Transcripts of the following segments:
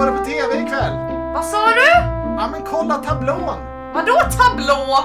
går det på TV ikväll? Vad sa du? Ja men kolla tablån! Vadå tablå?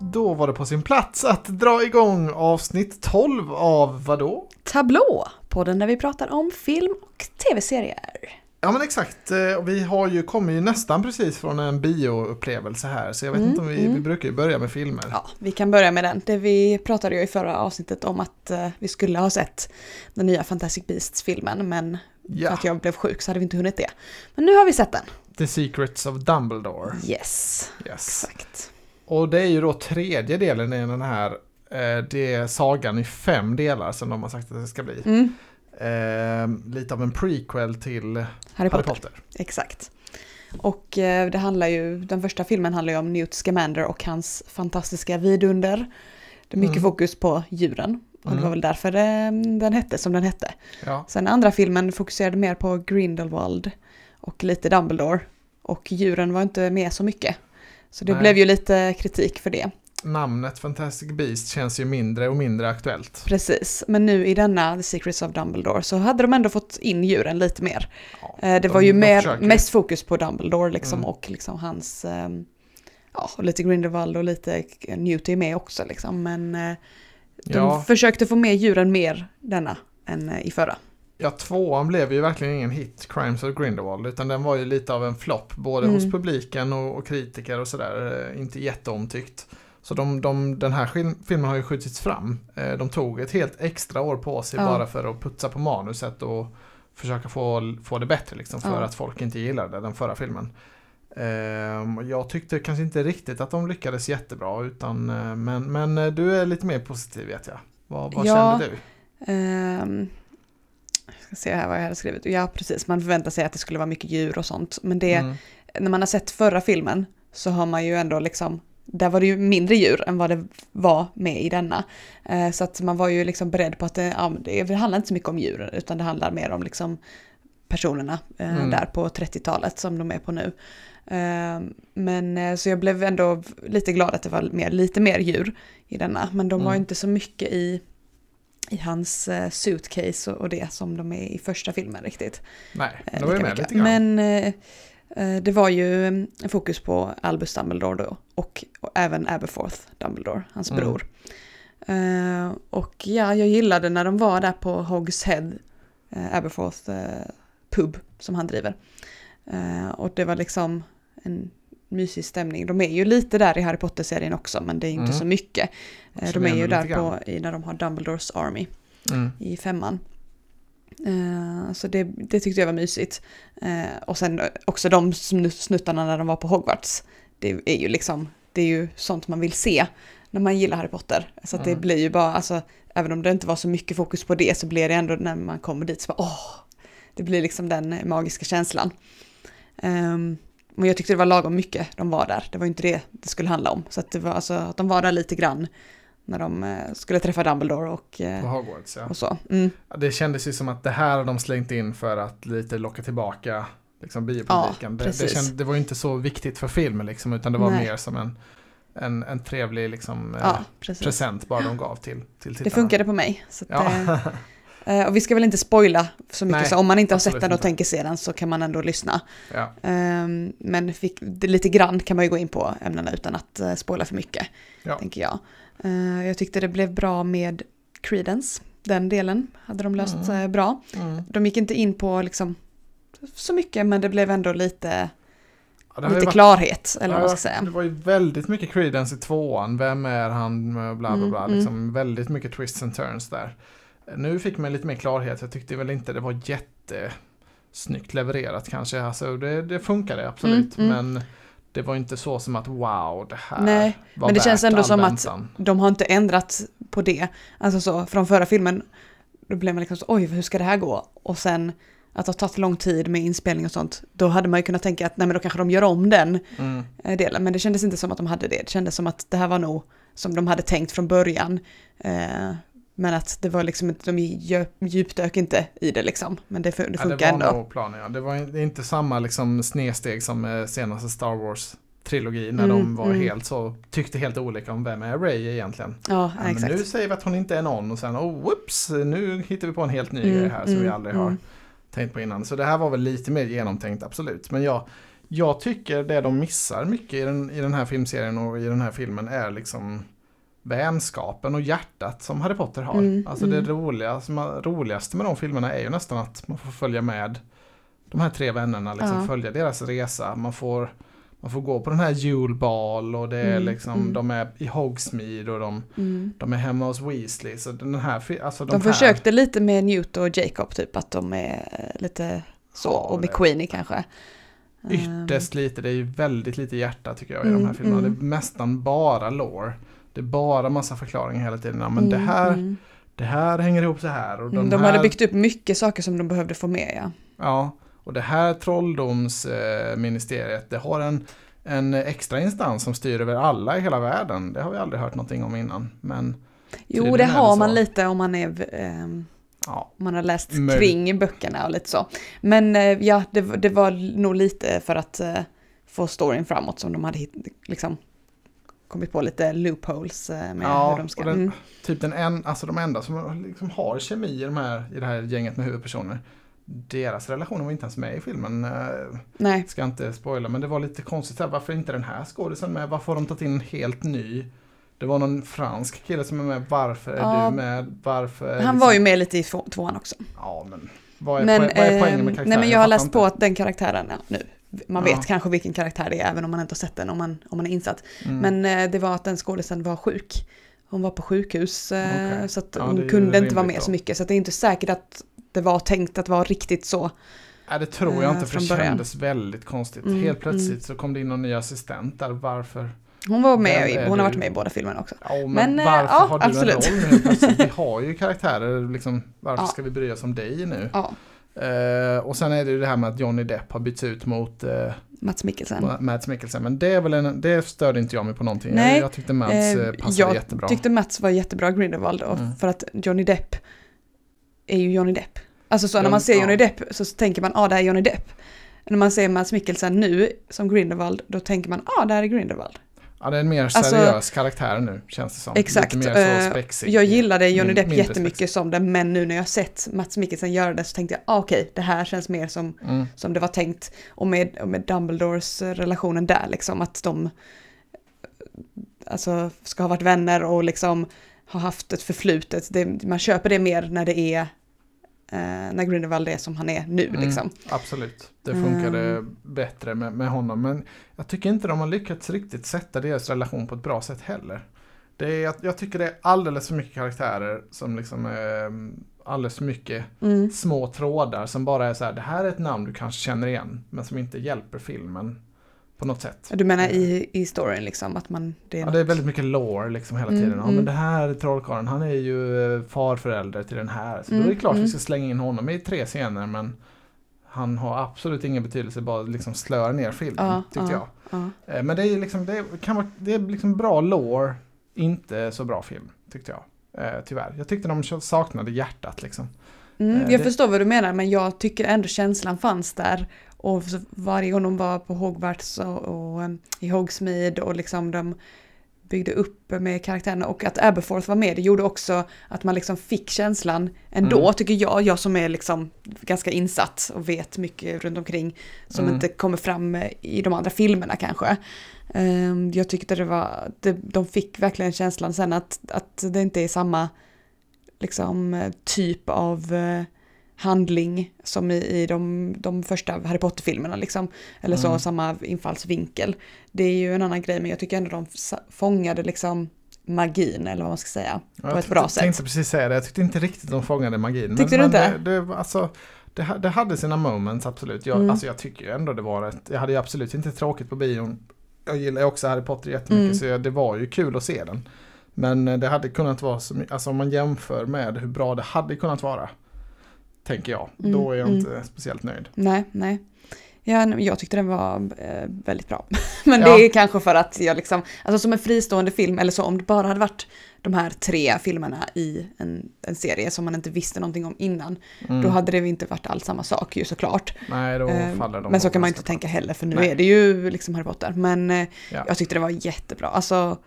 Då var det på sin plats att dra igång avsnitt 12 av vadå? Tablå, podden där vi pratar om film och tv-serier. Ja men exakt, Eh, vi har ju kommit ju nästan precis från en bioupplevelse här så jag vet Mm, inte om vi, mm. vi brukar ju börja med filmer. Ja, vi kan börja med den. Det vi pratade ju i förra avsnittet om att eh, vi skulle ha sett den nya Fantastic Beasts-filmen, men för Ja, att jag blev sjuk så hade vi inte hunnit det. Men nu har vi sett den. The Secrets of Dumbledore. Yes, Yes. exakt. Och det är ju då tredje delen i den här, eh, det är sagan i fem delar som de har sagt att det ska bli. Mm. Eh, lite av en prequel till Harry Harry Potter. Potter. Exakt. Och eh, det handlar ju, den första filmen handlar ju om Newt Scamander och hans fantastiska vidunder. Det är mycket Mm. fokus på djuren. Och det Mm. var väl därför det, den hette som den hette. Ja. Sen andra filmen fokuserade mer på Grindelwald och lite Dumbledore. Och djuren var inte med så mycket. Så det Nej. blev ju lite kritik för det. Namnet Fantastic Beast känns ju mindre och mindre aktuellt. Precis, men nu i denna The Secrets of Dumbledore så hade de ändå fått in djuren lite mer. Ja, Eh, Det de- var ju de mer, försöker. mest fokus på Dumbledore liksom Mm. och liksom hans, ehm, ja, och lite Grindelwald och lite Newt är med också liksom. Men eh, de Ja. försökte få med djuren mer denna än eh, i förra. Ja, tvåan blev ju verkligen ingen hit, Crimes of Grindelwald, utan den var ju lite av en flopp, både Mm. hos publiken och, och kritiker och sådär. Eh, Inte jätteomtyckt. Så de, de, den här filmen har ju skjutits fram. Eh, De tog ett helt extra år på sig Ja. bara för att putsa på manuset och försöka få, få det bättre liksom, för Ja. att folk inte gillade den förra filmen. Ehm, Jag tyckte kanske inte riktigt att de lyckades jättebra, utan, eh, men, men eh, du är lite mer positiv vet jag. Vad, vad Ja. kände du? Ehm, jag ska se här vad jag hade skrivit. Ja, precis. Man förväntar sig att det skulle vara mycket djur och sånt. Men det, Mm. när man har sett förra filmen så har man ju ändå liksom, där var det ju mindre djur än vad det var med i denna. Eh, så att man var ju liksom beredd på att det, ja, det, handlar inte så mycket om djur utan det handlar mer om liksom personerna Mm. där på 30-talet som de är på nu. Eh, men eh, så jag blev ändå lite glad att det var mer, lite mer djur i denna. Men de var Mm. inte så mycket i, i hans eh, suitcase och, det som de är i första filmen riktigt. Nej, Eh, de var ju med lite grann. Men det var ju en fokus på Albus Dumbledore då och, och även Aberforth Dumbledore, hans Mm. bror. Och ja, jag gillade när de var där på Hogs Head, eh, Aberforth pub som han driver. Och det var liksom en mysig stämning. De är ju lite där i Harry Potter-serien också, men det är inte Mm. så mycket. Eh, de är ju där på, i, när de har Dumbledores Army Mm. i femman. Eh, så det, det tyckte jag var mysigt. Eh, och sen också de snu- snuttarna när de var på Hogwarts. Det är ju liksom, det är ju sånt man vill se när man gillar Harry Potter. Så att det Mm. blir ju bara, alltså, även om det inte var så mycket fokus på det så blir det ändå när man kommer dit så bara, åh, det blir liksom den magiska känslan. Um, men jag tyckte det var lagom mycket de var där. Det var inte det det skulle handla om. Så att det var alltså att de var där lite grann när de eh, skulle träffa Dumbledore och, eh, På Hogwarts ja. och så. Mm. Ja, Det kändes ju som att det här har de slängt in för att lite locka tillbaka liksom, biopubliken. det, det, precis. känd, det var ju inte så viktigt för filmen liksom, utan det var Nej. mer som en, en, en trevlig liksom, eh, Ja, precis. present bara de gav till, till tittarna. Det funkade på mig. Så att, Ja. eh, och vi ska väl inte spoila så mycket, Nej, så om man inte har sett den och inte. tänker se den så kan man ändå lyssna. ja. Ehm, men fick, lite grann kan man ju gå in på ämnena utan att uh, spoila för mycket, Ja. tänker jag. Eh, jag tyckte det blev bra med Credence, den delen hade de löst Mm. eh, bra. Mm. De gick inte in på liksom så mycket, men det blev ändå lite, det lite varit- klarhet, eller vad man ska säga. Det var ju väldigt mycket credence i tvåan. Vem är han? Bla bla Mm, bla. mm. Liksom, Väldigt mycket twists and turns där. Nu fick man lite mer klarhet. Jag tyckte väl inte det var jättesnyggt levererat kanske. Alltså, det, det funkade absolut. Mm, mm. Men det var inte så som att wow, det här Nej, var men det värt känns ändå som att- väntan. De har inte ändrat på det. Alltså så, från förra filmen, då blev man liksom så, oj, hur ska det här gå? Och sen att det har tagit lång tid med inspelning och sånt, då hade man ju kunnat tänka att nej men då kanske de gör om den Mm. eh, delen. Men det kändes inte som att de hade det. Det kändes som att det här var nog som de hade tänkt från början. Eh, men att det var liksom inte, de djup- djupdök inte i det liksom. Men det, det Ja, funkar det var ändå. nog planen, ja. Det var inte samma liksom, snedsteg som eh, senaste Star Wars trilogi när Mm, de var mm. helt så, tyckte helt olika om vem är Ray egentligen. Ja, Ja, men exakt. nu säger vi att hon inte är någon och sen, oh whoops, nu hittar vi på en helt ny Mm, grej här som vi mm, aldrig har, mm. tänkt på innan. Så det här var väl lite mer genomtänkt, absolut. Men jag, jag tycker det de missar mycket i den, i den här filmserien och i den här filmen är liksom vänskapen och hjärtat som Harry Potter har. Mm, alltså mm. det roliga, roligaste med de filmerna är ju nästan att man får följa med de här tre vännerna, liksom Ja. följa deras resa. Man får, man får gå på den här julbal och det är Mm, liksom, mm. de är i Hogsmeade och de, Mm. de är hemma hos Weasley. Så den här, alltså de, De här, försökte lite med Newt och Jacob typ, att de är eh, lite så, Ja, och med Queenie kanske. Ytterst lite, det är ju väldigt lite hjärta tycker jag i de här Mm, filmerna. mm. Det är nästan bara lore. Det är bara massa förklaringar hela tiden. Ja, men Mm, det, här, mm. det här hänger ihop så här. Och Mm, de De här, hade byggt upp mycket saker som de behövde få med ja. Ja, och det här trolldomsministeriet, det har en, en extra instans som styr över alla i hela världen. Det har vi aldrig hört någonting om innan. Men Jo, det har så. man lite om man är ehm, ja, man har läst Möj- kring böckerna och lite så. Men eh, ja, det, det var nog lite för att eh, få storyn framåt som de hade hit, liksom kommit på lite loopholes eh, med Ja, hur de ska... den- Mm. typ den en, alltså de enda som liksom har kemi i, de här, i det här gänget med huvudpersoner. Deras relationer var inte ens med i filmen. Eh, Nej, Ska inte spoila, men det var lite konstigt. Här, varför inte den här skådisen med? Varför har de tagit in en helt ny? Det var någon fransk kille som är med. Varför är Ja. du med? Varför? är han liksom- var ju med lite i två- tvåan också. Ja, men vad är, Men, poäng, vad är poängen med karaktären? nej men jag har läst på att den karaktären, nu, man vet Ja. kanske vilken karaktär det är även om man inte har sett den om man, om man är insatt. Mm. Men eh, det var att den skådisen var sjuk. Hon var på sjukhus eh, Okej. så att Ja, hon kunde inte vara med då. så mycket. Så det är inte säkert att det var tänkt att vara riktigt så. Nej, det tror jag eh, inte, för det kändes väldigt konstigt. Mm, Helt plötsligt mm. så kom det in någon ny assistent där. Varför? Hon var med, hon har varit med i båda filmerna också. Ja, men, Men, eh, varför ja, har du absolut. en roll nu? Vi har ju karaktärer, liksom, varför Ja. ska vi bry oss om dig nu? Ja, Eh, och sen är det ju det här med att Johnny Depp har bytts ut mot eh, Mats Mikkelsen. Mads Mikkelsen. Men det, är väl en, det störde inte jag mig på någonting. Nej, jag, jag tyckte Mads Eh, eh, passade jag jättebra. tyckte Mats var jättebra Grindelwald och Mm. för att Johnny Depp är ju Johnny Depp. Alltså så när man ser ja. Johnny Depp så tänker man, ja ah, det är Johnny Depp. När man ser Mats Mikkelsen nu som Grindelwald, då tänker man, ja ah, det här är Grindelwald. Ja, det är en mer Alltså- seriös karaktär nu, känns det som. Exakt. Lite mer så eh, spexig. jag gillade Johnny Depp jättemycket spexig. som det, men nu när jag sett Mats Mikkelsen göra det så tänkte jag, ah, okej, det här känns mer som, Mm. som det var tänkt. Och med, och med Dumbledores eh, relationen där, liksom att de eh, alltså, ska ha varit vänner och liksom har haft ett förflutet. Det, man köper det mer när det är när Grindelwald är som han är nu Mm. liksom. Absolut, det funkade Mm. bättre med, med honom. Men jag tycker inte de har lyckats riktigt sätta deras relation på ett bra sätt heller. Det är, jag, jag tycker det är alldeles för mycket karaktärer som liksom är alldeles för mycket Mm. små trådar som bara är så här, det här är ett namn du kanske känner igen, men som inte hjälper filmen på något sätt. Du menar i, i storyn liksom, att man... Det är, Ja, det är något- väldigt mycket lore liksom hela Mm, tiden. Ja, mm. men det här trollkarlen, han är ju eh, farförälder till den här. Så då är det Mm, klart mm. vi ska slänga in honom i tre scener, men han har absolut ingen betydelse, bara liksom slöar ner filmen, Ja, tyckte ja. Ja. jag. Eh, Men det är liksom, det kan vara, det är liksom bra lore, inte så bra film, tyckte jag. Eh, tyvärr. Jag tyckte de saknade hjärtat liksom. Mm, jag det- förstår vad du menar, men jag tycker ändå känslan fanns där. Och varje gång de var på Hogwarts och, och em, i Hogsmeade och liksom de byggde upp med karaktärerna och att Aberforth var med, det gjorde också att man liksom fick känslan ändå, Mm. tycker jag, jag som är liksom ganska insatt och vet mycket runt omkring som Mm. inte kommer fram i de andra filmerna kanske. Ehm, Jag tyckte det var, de fick verkligen känslan sen att, att det inte är samma liksom typ av eh, handling som i, i de, de första Harry Potter-filmerna liksom. Eller så, Mm. samma infallsvinkel. Det är ju en annan grej, men jag tycker ändå de fångade liksom magin, eller vad man ska säga, på jag ett bra sätt. tänkte precis säga det, jag tyckte inte riktigt de fångade magin. Tyckte du men inte? Det, det, alltså, det, det hade sina moments, absolut. Jag, Mm. alltså, jag tycker ju ändå det var ett, jag hade ju absolut inte tråkigt på bion. Jag gillar ju också Harry Potter jättemycket, Mm. så jag, det var ju kul att se den. Men eh, det hade kunnat vara så alltså om man jämför med hur bra det hade kunnat vara. Tänker jag. Mm, Då är jag mm. inte speciellt nöjd. Nej, nej. Ja, jag tyckte den var eh, väldigt bra. Men Ja. det är kanske för att jag liksom, alltså som en fristående film, eller så om det bara hade varit de här tre filmerna i en, en serie som man inte visste någonting om innan, Mm. då hade det inte varit alls samma sak ju såklart. Nej, då Eh, faller de Men så kan man inte tänka heller, för nu Nej. är det ju liksom Harry Potter. Men eh, Ja. jag tyckte det var jättebra. Alltså,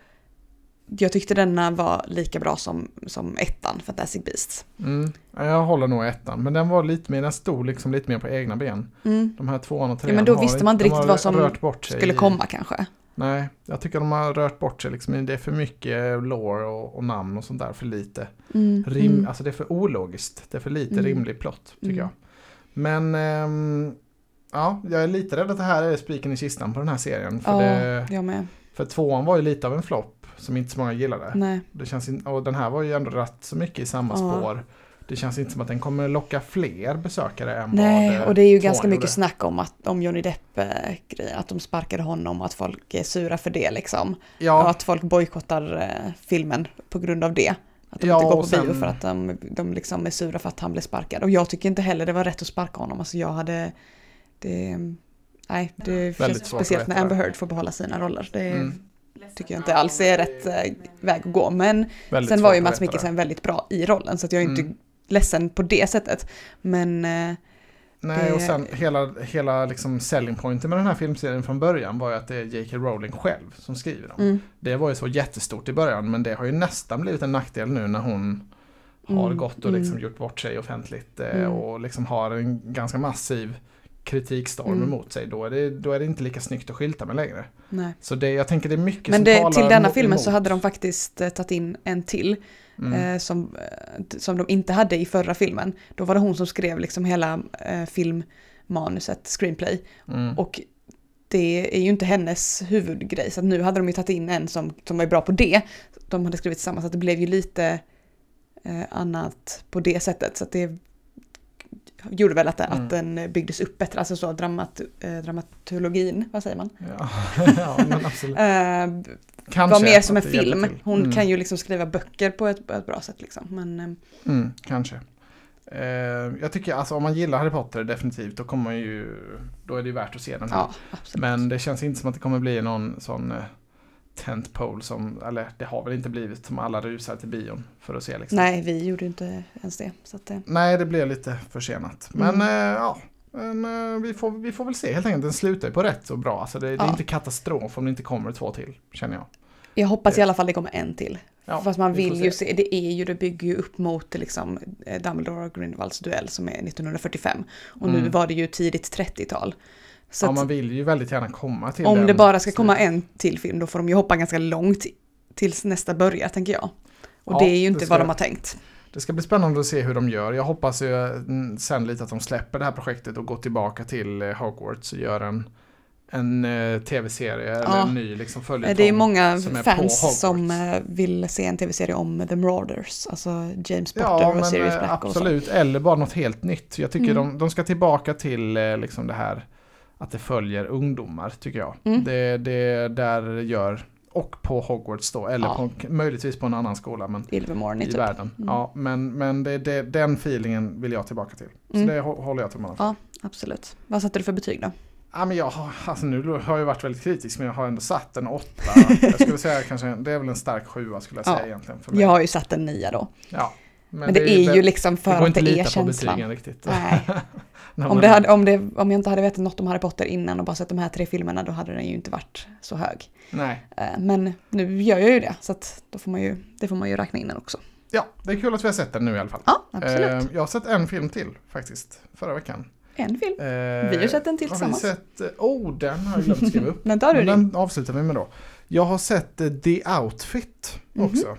jag tyckte denna var lika bra som, som ettan, Fantastic Beasts. Mm. Ja, Jag håller nog ettan, men den var lite mer, den stod liksom lite mer på egna ben. Mm. De här tvåan och trean Ja, men då har visste man inte riktigt vad som rört bort sig Skulle i- komma kanske. Nej, jag tycker de har rört bort sig liksom. Det är för mycket lore och, och namn och sånt där, för lite. Mm. Rim, Mm. Alltså det är för ologiskt. Det är för lite Mm. rimlig plott, tycker Mm. jag. Men ehm, ja, jag är lite rädd att det här är spiken i kistan på den här serien. För, Ja, det, jag med. för tvåan var ju lite av en flopp som inte så många gillade. Nej. Det känns in, och den här var ju ändå rätt så mycket i samma Ja. spår. Det känns inte som att den kommer locka fler besökare än Nej, vad och det är ju ganska mycket gjorde. snack om, att, om Johnny Depp-grejen, att de sparkade honom och att folk är sura för det liksom. Och Ja, att folk bojkottar eh, filmen på grund av det. Att de Ja, inte går på och sen- bio för att de, de liksom är sura för att han blev sparkad. Och jag tycker inte heller det var rätt att sparka honom. Alltså jag hade... Det, nej, det Väldigt känns speciellt när Amber. Heard får behålla sina roller. Det Mm. Tycker jag inte alls är rätt eh, väg att gå. Men väldigt sen var ju Mats. Mikkelsen väldigt bra i rollen så att jag är inte Mm. ledsen på det sättet. Men eh, Nej, Det- och sen hela, hela liksom selling pointen med den här filmserien från början var ju att det är J.K. Rowling själv som skriver dem. mm, Det var ju så jättestort i början, men det har ju nästan blivit en nackdel nu när hon har Mm, gått och liksom mm. gjort bort sig offentligt eh, Mm. och liksom har en ganska massiv kritikstorm Mm. emot sig. Då är, det, då är det inte lika snyggt att skylta med längre. nej. Så det, jag tänker det är mycket Men som det, talar till denna emot- filmen så hade de faktiskt eh, tagit in en till Mm. eh, som, eh, som de inte hade i förra filmen. Då var det hon som skrev liksom hela eh, filmmanuset, screenplay. Mm. Och det är ju inte hennes huvudgrej. Så att nu hade de ju tagit in en som, som var bra på det. De hade skrivit tillsammans, så att det blev ju lite eh, annat på det sättet. Så det gjorde väl att, Mm. att den byggdes upp bättre. Alltså så dramat, eh, dramatologin, vad säger man? Ja. ja, men absolut. Eh, Kanske var mer som en film. Hon Mm. kan ju liksom skriva böcker på ett, ett bra sätt liksom. Men eh, Mm, kanske. Eh, jag tycker alltså om man gillar Harry Potter definitivt då kommer man ju Då är det ju värt att se den här. ja, absolut. Men det känns inte som att det kommer bli någon sån eh, tentpole som, eller det har väl inte blivit som alla rusar till bion för att se liksom. Nej, vi gjorde inte ens det. Så att, eh, Nej, det blev lite försenat. Men Mm. eh, ja, men, eh, vi, får, vi får väl se helt enkelt. Den slutar på rätt så bra. Alltså det, det är Ja. inte katastrof om det inte kommer två till, känner jag. jag hoppas i alla fall det kommer en till. Ja, Fast man vi vill ju se, det är ju, det bygger ju upp mot liksom eh, Dumbledore och Grindelwalds duell som är 1945. Och nu Mm. var det ju tidigt 30-tal. Så ja, man vill ju väldigt gärna komma till om den det bara ska komma en till film då får de ju hoppa ganska långt tills nästa börjar tänker jag. Och Ja, det är ju inte ska- vad de har tänkt. Det ska bli spännande att se hur de gör. Jag hoppas ju mm, sen lite att de släpper det här projektet och går tillbaka till eh, Hogwarts och gör en, en eh, tv-serie eller Ja. en ny liksom Eh, följetong. Det är många som är fans som eh, vill se en tv-serie om The Marauders, alltså James Potter Ja, och Sirius eh, Black absolut. Eller bara något helt nytt. Jag tycker Mm. de, de ska tillbaka till eh, liksom det här att det följer ungdomar, tycker jag. Mm. Det, det där gör, och på Hogwarts då, eller Ja. på, möjligtvis på en annan skola, men Ilvermorny i typ. världen. Mm. Ja, men, men det, det, den feelingen vill jag tillbaka till. Så Mm. det hå- håller jag tummarna för. Ja, absolut. Vad satte du för betyg då? Ja, men jag har, alltså nu har jag varit väldigt kritisk men jag har ändå satt en åtta. jag skulle säga kanske, det är väl en stark sjua skulle jag säga Ja. egentligen. För mig. Jag har ju satt en nia då. Ja. Men, det, är ju liksom det för går att det inte är lita på känslan. betygen riktigt. Nej. Om, det hade, om, det, om jag inte hade vetat något om Harry Potter innan och bara sett de här tre filmerna då hade den ju inte varit så hög. Nej. Eh, Men nu gör jag ju det så att då får man ju, det får man ju räkna in den också. Ja, det är kul att vi har sett den nu i alla fall. Ja, absolut. Eh, jag har sett en film till faktiskt, förra veckan. En film. Eh, Vi har sett en till har vi tillsammans. Sett, eh, oh, den har jag glömt skriva upp. Den tar du Men den avslutar vi med då. Jag har sett The Outfit Mhm. också. Eh,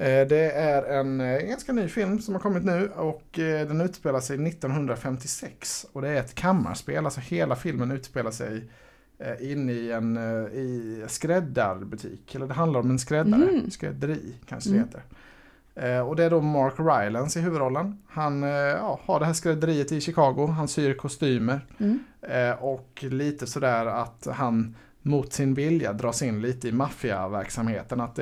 Det är en eh, ganska ny film som har kommit nu och eh, den utspelar sig 1956. Och det är ett kammarspel, alltså hela filmen utspelar sig eh, inne i en eh, i skräddarbutik. Eller det handlar om en skräddare, Mhm. skrädderi kanske Mm. det heter. Eh, Och det är då Mark Rylance i huvudrollen. Han eh, ja, har det här skrädderiet i Chicago, han syr kostymer. Mm. Eh, och lite sådär att han mot sin vilja dras in lite i maffiaverksamheten. Att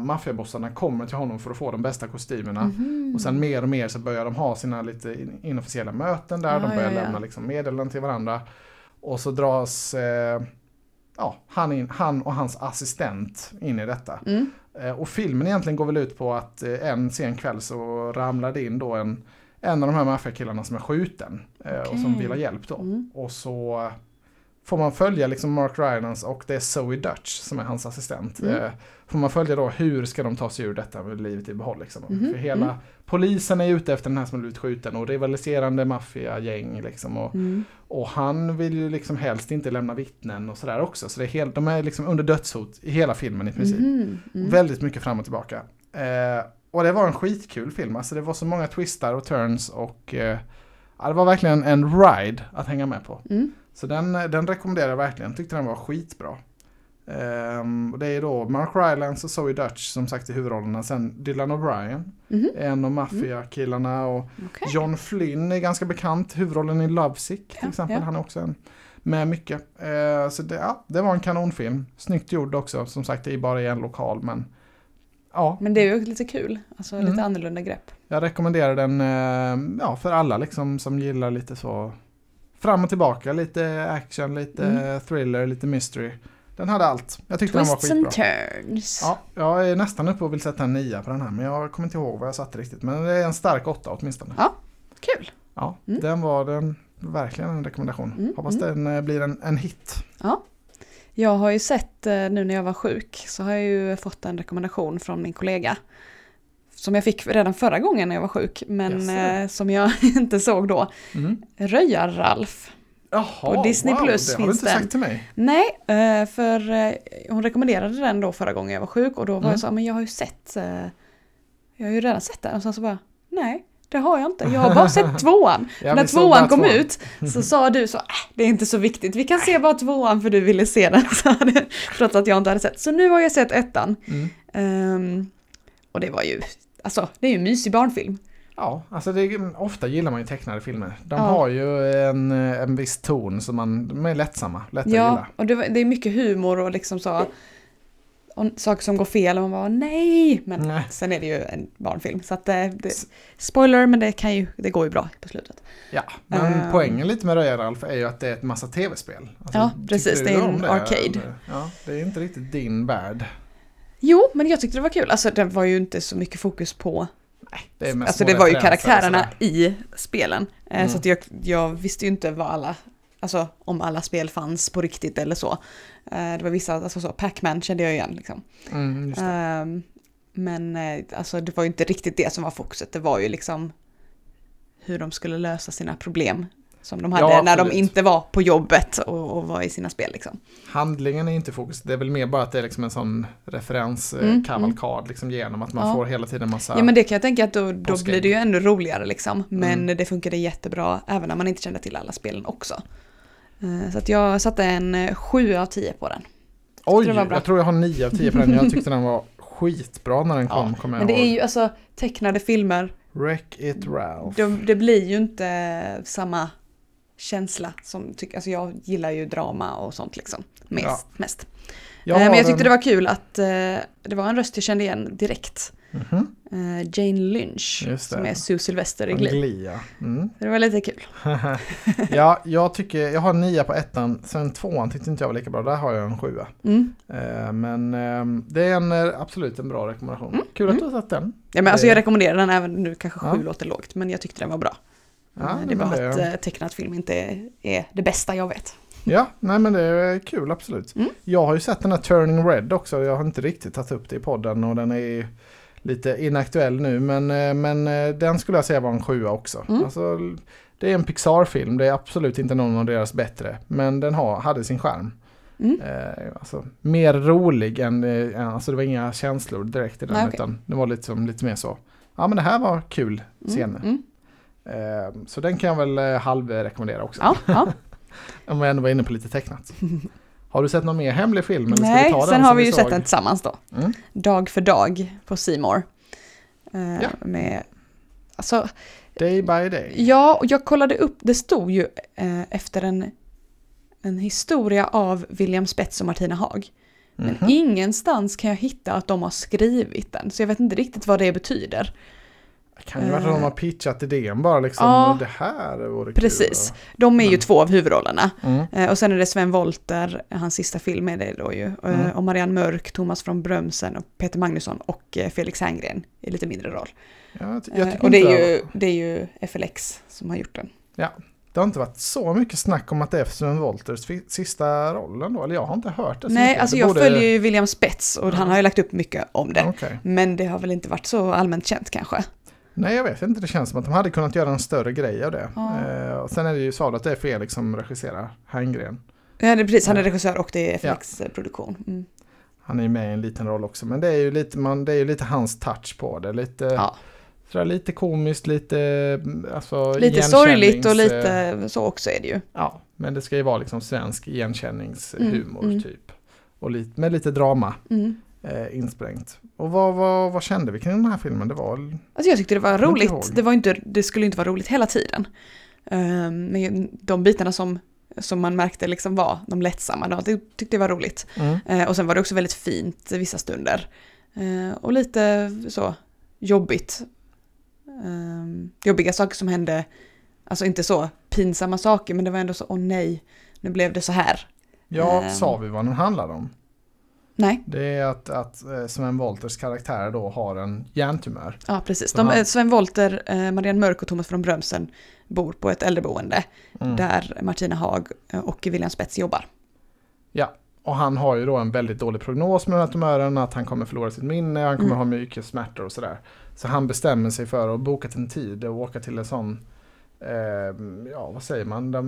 maffiabossarna kommer till honom för att få de bästa kostymerna. Mhm. Och sen mer och mer så börjar de ha sina lite in- inofficiella möten där. Ah, de börjar ja, ja. lämna liksom meddelanden till varandra. Och så dras eh, ja, han, in, han och hans assistent in i detta. Mm. Eh, Och filmen egentligen går väl ut på att eh, en sen kväll så ramlar det in då en, en av de här maffiakillarna som är skjuten. eh, Och som vill ha hjälp då. Mm. Och så får man följa liksom Mark Rylance och det är Zoe Dutch som är hans assistent. Mm. Eh, får man följa då hur ska de ta sig ur detta med livet i behåll. Liksom. Mhm, För hela mm. polisen är ute efter den här som har blivit skjuten och rivaliserande maffiagäng. Liksom, och, Mm. och han vill ju liksom helst inte lämna vittnen och sådär också. Så det är helt, de är liksom under dödshot i hela filmen i princip. Mhm, mm. Väldigt mycket fram och tillbaka. Eh, och det var en skitkul film. Alltså det var så många twistar och turns och eh, det var verkligen en ride att hänga med på. Mm. Så den, den rekommenderar jag verkligen. Tyckte den var skitbra. Ehm, och det är då Mark Rylance och Zoe Dutch som sagt i huvudrollerna. Sen Dylan O'Brien, Mhm. en av maffiakillarna. Och Okej. John Flynn är ganska bekant. Huvudrollen i Lovesick till Ja, exempel. ja. Han är också en, med mycket. Eh, så det, ja, det var en kanonfilm. Snyggt gjord också. Som sagt, det är bara i en lokal. Men ja, Men det är ju lite kul, alltså Mm. lite annorlunda grepp. jag rekommenderar den eh, ja, för alla liksom, som gillar lite så fram och tillbaka. Lite action, lite Mm. thriller, lite mystery. Den hade allt. Jag tyckte Twists den var and skitbra. turns. Ja, jag är nästan uppe och vill sätta en nia på den här. Men jag kommer inte ihåg vad jag satte riktigt. Men det är en stark åtta åtminstone. Kul. Ja, Mm. den var den, verkligen en rekommendation. Mm, Hoppas den eh, blir en, en hit. Jag har ju sett eh, nu när jag var sjuk så har jag ju fått en rekommendation från min kollega. Som jag fick redan förra gången när jag var sjuk men Jaså? eh, som jag inte såg då. Mm. Röjar-Ralf. Jaha, På Disney wow, Plus det har du finns inte den. sagt till mig. Nej, eh, för eh, hon rekommenderade den då förra gången jag var sjuk och då var Mm. jag så, men jag har ju sett, jag har ju redan sett den och sen så bara, nej. Det har jag inte, jag har bara sett tvåan. Ja, När tvåan kom tvåan. ut så sa du så, äh, det är inte så viktigt, vi kan se bara tvåan för du ville se den. sa du, Trots att jag inte hade sett. Så nu har jag sett ettan. Mm. Ehm, och det var ju, alltså det är ju en mysig barnfilm. Ja, alltså det, ofta gillar man ju tecknade filmer. De Ja. har ju en, eh, en viss ton som man, de är lättsamma, lätta att Ja, gilla. och det, det är mycket humor och liksom så, och saker som går fel och man bara nej. Men Nej. sen är det ju en barnfilm. Så att det, det, spoiler, men det, kan ju, det går ju bra på slutet. Ja, men Ehm. poängen lite med Röja-Ralf är ju att det är ett massa tv-spel. Alltså, Ja, precis, det är en arcade. Ja, det är inte riktigt din värld. Jo, men jag tyckte det var kul. Alltså det var ju inte så mycket fokus på Det Alltså det var ju karaktärerna i spelen. Eh, Mm. Så att jag, jag visste ju inte vad alla, alltså om alla spel fanns på riktigt eller så. Eh, Det var vissa, alltså så, Pac-Man kände jag igen liksom. Mm. Ehm, Men eh, alltså det var ju inte riktigt det som var fokuset, det var ju liksom hur de skulle lösa sina problem som de hade Ja, när de inte var på jobbet och, och var i sina spel liksom. Handlingen är inte fokus, det är väl mer bara att det är liksom en sån referenskavalkad Mm, kavalkad liksom genom att man Ja. får hela tiden massa... Ja men det kan jag tänka att då, då blir det ju ännu roligare liksom. Men Mm. det funkade jättebra även när man inte kände till alla spelen också. Eh, Så att jag satte en eh, 7 av 10 på den. Oj, jag tror jag har 9 av 10 på den. Jag tyckte den var skitbra när den kom, Ja, Men det är ihåg. ju alltså tecknade filmer, Wreck It Ralph. de, det blir ju inte samma känsla som, tyck, alltså jag gillar ju drama och sånt liksom. Mest. Ja. mest. Jag Eh, Men jag tyckte den- det var kul att eh, det var en röst jag kände igen direkt. Mhm, Eh, Jane Lynch, som är Sue Sylvester i en Glee. Ja. Mm. Det var lite kul. ja, jag tycker, jag har en 9 på ettan, sen tvåan tyckte inte jag var lika bra, där har jag en 7. Mm. Eh, men eh, det är en, eh, absolut en bra rekommendation. Mm, Kul att mm. du har satt den. Ja, men alltså jag rekommenderar den även nu, kanske Ja. sju låter lågt, men jag tyckte den var bra. Ja, Eh, det är bara det- att eh, tecknad film inte är, det bästa jag vet. Ja, nej men det är kul absolut. Mm. Jag har ju sett den här Turning Red också, jag har inte riktigt tagit upp det i podden och den är lite inaktuell nu men, eh, men den skulle jag säga var en sjua också. Mm. Alltså, det är en Pixar-film, det är absolut inte någon av deras bättre men den har, hade sin charm. Mm. Eh, alltså, mer rolig än, eh, alltså det var inga känslor direkt i den Nej, okej. utan det var lite, som, lite mer så. Ja men det här var kul scener. Mm. Eh, så den kan jag väl eh, halvrekommendera också. Ja, ja. Om jag ändå var inne på lite tecknat. Har du sett någon mer hemlig film? Eller ska vi Nej, ta den sen har vi ju sett den tillsammans då. Mm. Dag för dag på Seymour. Eh, Ja. Med, alltså, Day by day. ja, och jag kollade upp, det stod ju eh, efter en, en historia av William Spets och Martina Haag. Men Mhm. ingenstans kan jag hitta att de har skrivit den, så jag vet inte riktigt vad det betyder. Kan ju vara att de har pitchat idén bara liksom. Ja. det här vore Precis. kul. De är ju två av huvudrollerna. Mm. Eh, och sen är det Sven Wollter, hans sista film är det då ju. Eh, Mm. Och Marianne Mörk, Thomas från Brömsen och Peter Magnusson och eh, Felix Herngren i lite mindre roll. Eh, tycker och det är, ju, det är ju FLX som har gjort den. det har inte varit så mycket snack om att det är Sven Wolters sista rollen då, eller jag har inte hört det Nej, mycket. alltså Det jag borde- följer ju William Spets och han har ju lagt upp mycket om det. Okej. Men det har väl inte varit så allmänt känt kanske. Nej, jag vet inte. Det känns som att de hade kunnat göra en större grej av det. Ja. Eh, och sen är det ju så att det är Felix som regisserar Herngren. Ja, det är precis. Han är Ja. regissör och det är FX produktion. Mm. Han är ju med i en liten roll också, men det är ju lite, man, det är ju lite hans touch på det. Lite, Ja. sådär, lite komiskt, lite... Alltså, Lite sorgligt och eh, lite så också är det ju. Ja, men det ska ju vara liksom svensk igenkänningshumor Mm, mm. typ. Och lite, med lite drama Mm. Eh, insprängt. Och vad, vad, vad kände vi kring den här filmen? Det var Alltså jag tyckte det var roligt. Det, var inte, det skulle inte vara roligt hela tiden. Ehm, Men de bitarna som, som man märkte liksom var de lättsamma, de tyck- tyckte jag var roligt. mm. Eh, Och sen var det också väldigt fint vissa stunder. Eh, Och lite så jobbigt. Ehm, Jobbiga saker som hände, alltså inte så pinsamma saker, men det var ändå så, åh nej, nu blev det så här. Ja, Ehm. sa vi vad den handlar om? Nej, Det är att, att eh, Sven Wolters karaktär då har en hjärntumör. ja precis. De, han- eh, Sven Wollter, eh, Marianne Mörk och Thomas från Brömsen bor på ett äldreboende Mm. där Martina Haag och William Spets jobbar. Ja, och han har ju då en väldigt dålig prognos med den här tumören, att han kommer förlora sitt minne, han kommer Mm. ha mycket smärtor och sådär. Så han bestämmer sig för att boka en tid och åka till en sån, ja vad säger man, där,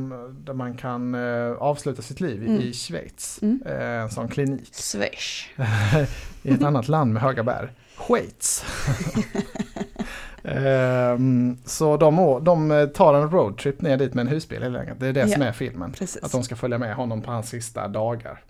där man kan eh, avsluta sitt liv i- Mm. i Schweiz. Mm. Eh, en sån klinik. Swish. I ett annat land med höga berg. Schweiz. Ehm, så de, de tar en roadtrip ner dit med en husbil helt enkelt. Det är det som Ja. är filmen. Precis. Att de ska följa med honom på hans sista dagar.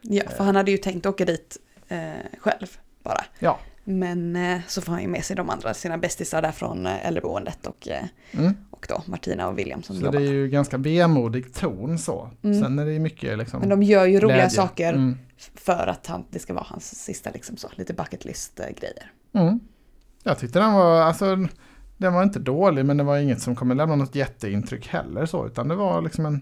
Ja, för han hade ju tänkt åka dit eh, själv bara. Ja. Men eh, så får han ju med sig de andra, sina bästisar där från äldreboendet och, Mm. Och då Martina och William som Så jobbar. det är ju ganska vemodig ton så. Mm. Sen är det ju mycket liksom Men de gör ju roliga glädje. saker Mm. för att han, det ska vara hans sista liksom så, lite bucket list eh, grejer. Mm. Jag tyckte den var, alltså den var inte dålig men det var inget som kommer lämna något jätteintryck heller så. Utan det var liksom en,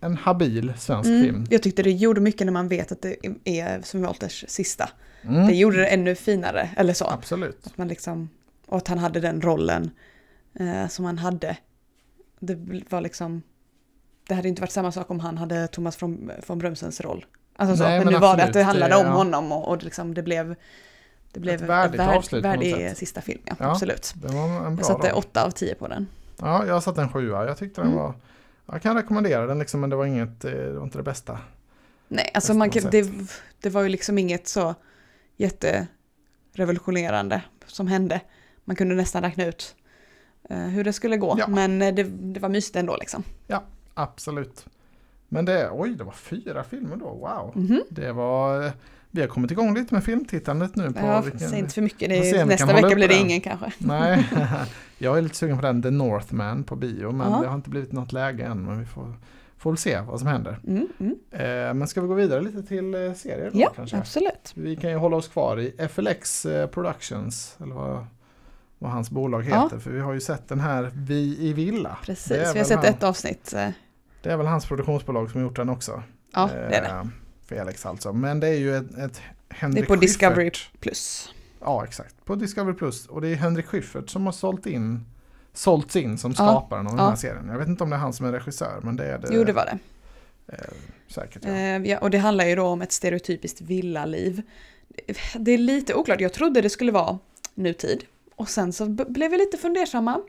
en habil svensk Mm. film. Jag tyckte det gjorde mycket när man vet att det är Sven Wollters sista. Mm. Det gjorde det ännu finare, eller så. Absolut. Att man liksom, och att han hade den rollen eh, som han hade. Det var liksom, det hade inte varit samma sak om han hade Thomas från, från Brömsens roll. Alltså så, Nej, men, men nu var det att absolut, det handlade det- om ja. honom och, och liksom det blev, det blev Ett värdigt avslut på något värdig sista film, ja, Ja, absolut. Det var en bra Jag satte åtta av tio på den. Ja, jag satte en sjua. Jag tyckte den Mm. var... Jag kan rekommendera den liksom, men det var inget, eh, det var inte det bästa. Nej, alltså man kan, det, det var ju liksom inget så jätterevolutionerande som hände. Man kunde nästan räkna ut hur det skulle gå, Ja. men eh, det, det var mysigt ändå liksom. Absolut. Men det, oj, det var fyra filmer då, wow. Mhm. Det var, vi har kommit igång lite med filmtittandet nu. På Ja, vilken, säg inte för mycket. är, nästa vecka blir det den. ingen kanske. Nej, jag är lite sugen på den The Northman på bio, men Ja. det har inte blivit något läge än. Men vi får, får väl se vad som händer. Mm, mm. Eh, men ska vi gå vidare lite till eh, serier då, Ja, kanske? absolut. Vi kan ju hålla oss kvar i FLX eh, Productions, eller vad, vad hans bolag Ja. heter. För vi har ju sett den här Vi i Villa. Precis, Det vi har sett han- ett avsnitt. eh, Det är väl hans produktionsbolag som har gjort den också. Ja, det är det. Eh, Felix alltså. Men det är ju ett, ett Det Henrik är på Discovery Schyffert- Plus. Ja, exakt. På Discovery Plus. Och det är Henrik Schyffert som har sålt in, sålts in som Ja, skaparen av den ja. här serien. Jag vet inte om det är han som är regissör, men det är det, Jo, det var det. eh, säkert. Ja. Eh, ja, och det handlar ju då om ett stereotypiskt villaliv. Det är lite oklart, jag trodde det skulle vara nutid. Och sen så blev vi lite fundersamma.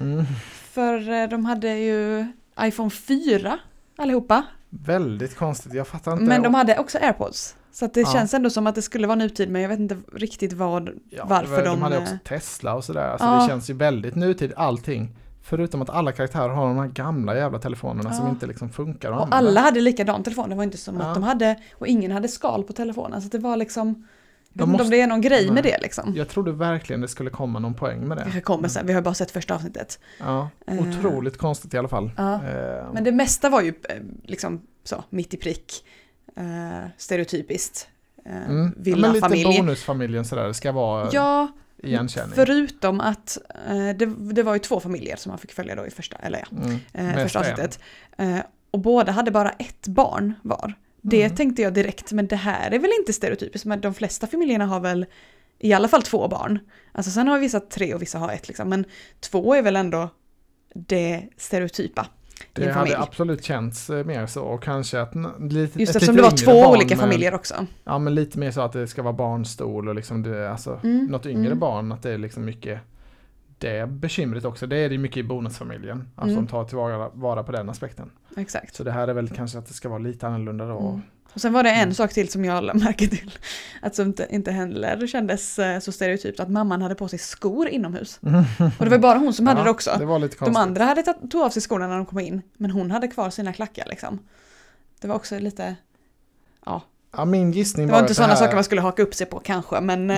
Mm. För eh, de hade ju iPhone 4 allihopa. Väldigt konstigt, jag fattar inte. Men de hade också AirPods. Så det Ja. känns ändå som att det skulle vara nutid, men jag vet inte riktigt vad, Ja, varför de... de... hade eh, också Tesla och sådär. Alltså Ja. Det känns ju väldigt nutid allting. Förutom att alla karaktärer har de här gamla jävla telefonerna som inte liksom funkar Och använda. alla hade likadan telefon, det var inte som att de hade, och ingen hade skal på telefonen. Så det var liksom, jag vet inte måste- om det är någon grej Nej. med det liksom. Jag trodde verkligen det skulle komma någon poäng med det. Kanske kommer sen, vi har bara sett första avsnittet. Ja, Eh. otroligt konstigt i alla fall. Ja. Eh, Men det mesta var ju eh, liksom så, mitt i prick. Eh, stereotypiskt. Eh, mm. ja, men lite Villafamilj. bonusfamiljen sådär, det ska vara Ja, igenkänning. förutom att det, det var ju två familjer som man fick följa då i första, eller ja, Mm. första avsnittet. Och båda hade bara ett barn var. Det Mm. tänkte jag direkt, men det här är väl inte stereotypiskt, men de flesta familjerna har väl i alla fall två barn. Alltså sen har vissa tre och vissa har ett liksom, men två är väl ändå det stereotypa. Det hade absolut känts eh, mer så och kanske att lite, Just eftersom det var två barn olika familjer också. Ja men lite mer så att det ska vara barnstol och liksom det, alltså Mm, något yngre mm. barn att det är liksom mycket det bekymret också. Det är det mycket i bonusfamiljen. Alltså Mm. de tar tillvara vara på den aspekten. Exakt. Så det här är väl kanske att det ska vara lite annorlunda då. Mm. Och sen var det en Mm. sak till som jag lade märke till. Att som inte, inte heller kändes eh, så stereotypt att mamman hade på sig skor inomhus. Och det var bara hon som hade Ja, det också. Det var lite De konstigt. andra hade tagit tog av sig skorna när de kom in, men hon hade kvar sina klackar liksom. Det var också lite, ja, Ja, min gissning det var var inte sådana saker man skulle haka upp sig på kanske, men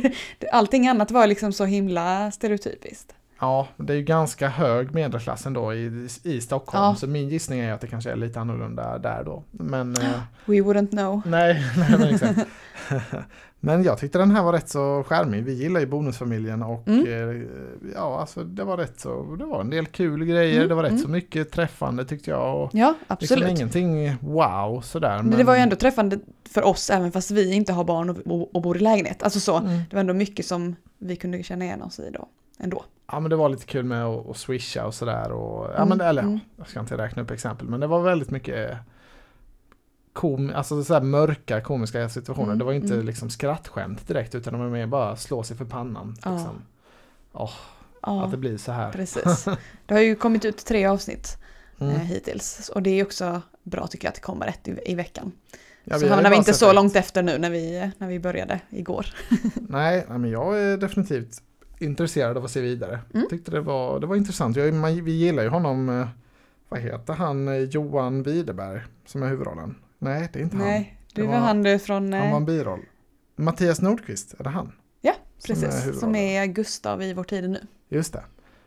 allting annat var liksom så himla stereotypiskt. Ja, det är ju ganska hög medelklass ändå i, i Stockholm. Ja. Så min gissning är att det kanske är lite annorlunda där då. Men eh, We wouldn't know. nej, nej men exakt. Men jag tyckte den här var rätt så charmig. Vi gillar ju Bonusfamiljen och Mm. eh, ja, alltså det var rätt så, det var en del kul grejer. Mm, Det var rätt mm. så mycket träffande tyckte jag. Och Ja, liksom absolut. ingenting wow sådär. Men det var ju ändå träffande för oss även fast vi inte har barn och, och, och bor i lägenhet. Alltså så, Mm. det var ändå mycket som vi kunde känna igen oss i då. Ändå. Ja men det var lite kul med att, swisha och sådär. Och, ja, Mm, men, eller, mm. Jag ska inte räkna upp exempel men det var väldigt mycket kom, alltså så mörka komiska situationer. Mm, det var inte mm. liksom skrattskämt direkt utan det var mer bara slå sig för pannan. Ja. Liksom. Åh, Ja, Att det blir så här. precis. Det har ju kommit ut tre avsnitt Mm. eh, hittills. Och det är också bra tycker jag att det kommer ett i, i veckan. Ja, så hamnar vi inte så ett. långt efter nu när vi, när vi började igår. Nej, nej, men jag är definitivt intresserad av att se vidare. Mm. Tyckte det var, det var intressant. Jag, man, vi gillar ju honom, eh, vad heter han, eh, Johan Widerberg som är huvudrollen. Nej, det är inte Nej, det Det var var- han du från... han. Han var eh, en biroll. Mattias Nordqvist, är det han? Ja, som är Precis, som är Gustav i Vår tid nu. Just det.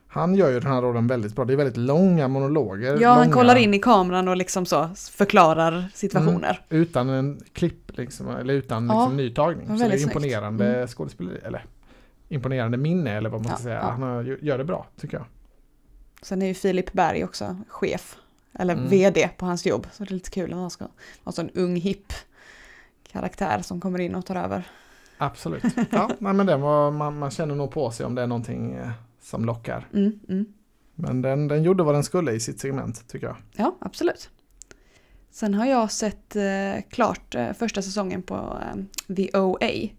Han gör ju den här rollen väldigt bra. Det är väldigt långa monologer. Ja, han långa, kollar in i kameran och liksom så förklarar situationer. Utan en klipp, liksom, eller utan Ja, liksom, ny tagning. var Så det är väldigt snyggt. imponerande Mm. skådespeleri, eller imponerande minne eller vad man ska Ja, säga. ja. Han gör det bra, tycker jag. Sen är ju Filip Berg också chef, eller Mm. vd på hans jobb. Så det är lite kul att han ska vara en ung hipp karaktär som kommer in och tar över. Absolut. Ja, men den var, man, man känner nog på sig om det är någonting eh, som lockar. Mm, mm. Men den, den gjorde vad den skulle i sitt segment, tycker jag. Ja, absolut. Sen har jag sett eh, klart eh, första säsongen på eh, The OA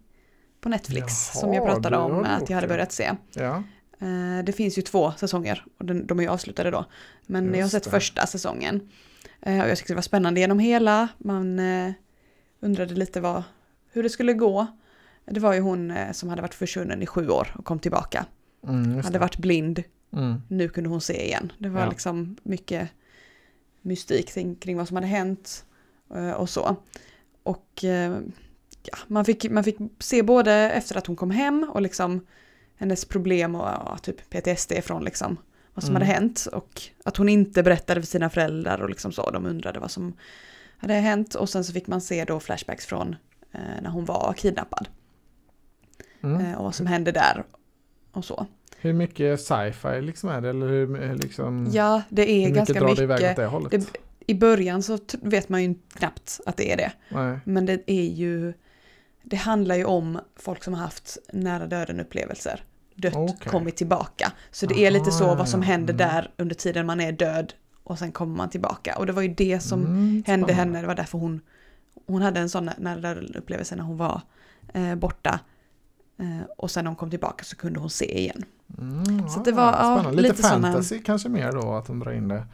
på Netflix Jaha, som jag pratade om att jag hade börjat se. Ja, Eh, det finns ju två säsonger och de är ju avslutade då. Men jag har Just sett det. första säsongen. Eh, och jag tyckte det var spännande genom hela. Man eh, undrade lite vad, hur det skulle gå. Det var ju hon som hade varit försvunnen i sju år och kom tillbaka. mm, just Hade varit blind, Mm. nu kunde hon se igen. Det var Ja. liksom mycket mystik kring, vad som hade hänt och så. Och ja, man, fick, man fick se både efter att hon kom hem och liksom hennes problem och ja, typ PTSD från liksom vad som Mm. hade hänt och att hon inte berättade för sina föräldrar och liksom så. De undrade vad som hade hänt och sen så fick man se då flashbacks från eh, när hon var kidnappad Mm. eh, och vad som hände där och så. Hur mycket sci-fi liksom är det? Eller hur, liksom, Ja, det är hur mycket ganska åt mycket. det I början så vet man ju knappt att det är det. Nej. Men det är ju, det handlar ju om folk som har haft nära döden upplevelser. Dött, Okej. kommit tillbaka. Så det är lite så vad som ja, händer mm. där under tiden man är död och sen kommer man tillbaka. Och det var ju det som Mm, hände henne, det var därför hon, hon hade en sån nära döden upplevelse när hon var eh, borta. Eh, och sen när hon kom tillbaka så kunde hon se igen. Mm, Så ja, det var, ja, spännande. Lite, lite fantasy kanske mer då, att de drar in det.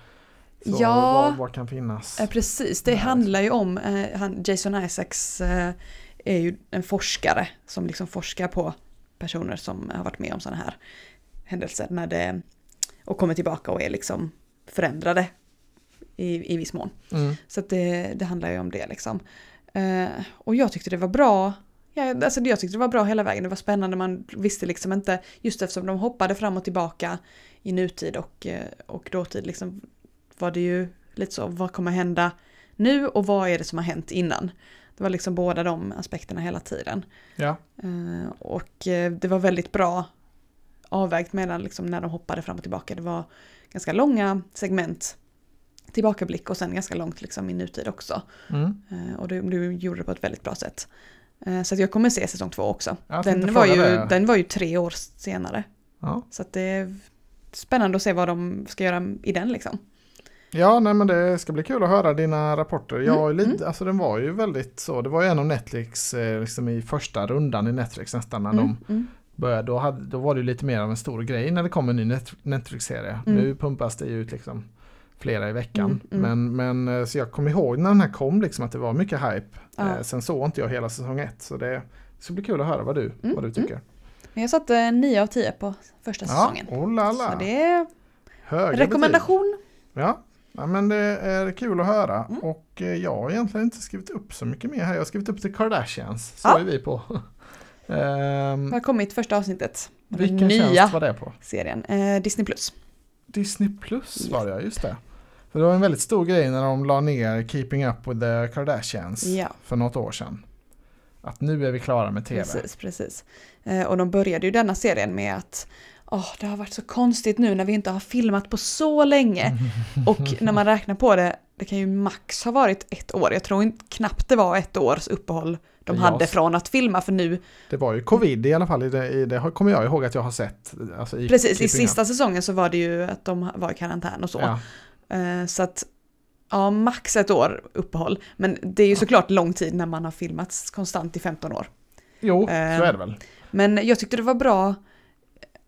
Så Ja. vad, vad kan finnas? Eh, precis, det Nej. handlar ju om, eh, Jason Isaacs eh, är ju en forskare som liksom forskar på personer som har varit med om sådana här händelser när det, och kommer tillbaka och är liksom förändrade i, i viss mån. Mm. Så det, det handlar ju om det liksom. Eh, och jag tyckte det var bra. Ja, alltså jag tyckte det var bra hela vägen. Det var spännande. Man visste liksom inte, just eftersom de hoppade fram och tillbaka i nutid och, eh, och dåtid liksom var det ju lite så, vad kommer hända nu och vad är det som har hänt innan? Det var liksom båda de aspekterna hela tiden. Ja, Eh, och eh, det var väldigt bra avvägt mellan liksom när de hoppade fram och tillbaka. Det var ganska långa segment tillbakablick och sen ganska långt liksom i nutid också. mm. Eh, Och du, du gjorde det på ett väldigt bra sätt. Så jag kommer se säsong två också. Den var, ju, det. den var ju tre år senare. ja. Så det är spännande att se vad de ska göra i den liksom. Ja, nej men det ska bli kul att höra dina rapporter. Jag Mm, lite, alltså den var ju väldigt så, det var ju en av Netflix eh, liksom i första rundan i Netflix nästan när Mm, de mm. började. Då, hade, då var det lite mer av en stor grej när det kom en ny Net, Netflix-serie. Mm. Nu pumpas det ut liksom flera i veckan. Mm, mm. Men, men eh, så jag kommer ihåg när den här kom liksom att det var mycket hype. Ja. Eh, sen såg inte jag hela säsong ett så det ska bli kul att höra vad du, Mm, vad du tycker. Jag satte 9 av 10 på första Ja, säsongen. oh la. Så det är Höga rekommendation. betyg. Ja. Ja, men det är kul att höra. Mm. Och eh, jag har egentligen inte skrivit upp så mycket mer här. Jag har skrivit upp till Kardashians. Så Ja. är vi på. Ehm, Det har kommit första avsnittet. Den vilken nya tjänst var det på? serien. Eh, Disney Plus. Disney Plus var det, just det. För det var en väldigt stor grej när de la ner Keeping Up with the Kardashians Ja, för något år sedan. Att nu är vi klara med tv. precis, precis. Eh, och de började ju denna serien med att Åh, det har varit så konstigt nu när vi inte har filmat på så länge. Och när man räknar på det, det kan ju max ha varit ett år. Jag tror inte, knappt det var ett års uppehåll de Ja, hade från att filma för nu, Det var ju covid i alla fall, i det, i det kommer jag ihåg att jag har sett. Alltså i precis i Keeping sista säsongen så var det ju att de var i karantän och så. Ja, Eh, Så att, ja, max ett år uppehåll. Men det är ju såklart lång tid när man har filmats konstant i 15 år. jo, så Eh, är det väl. Men jag tyckte det var bra.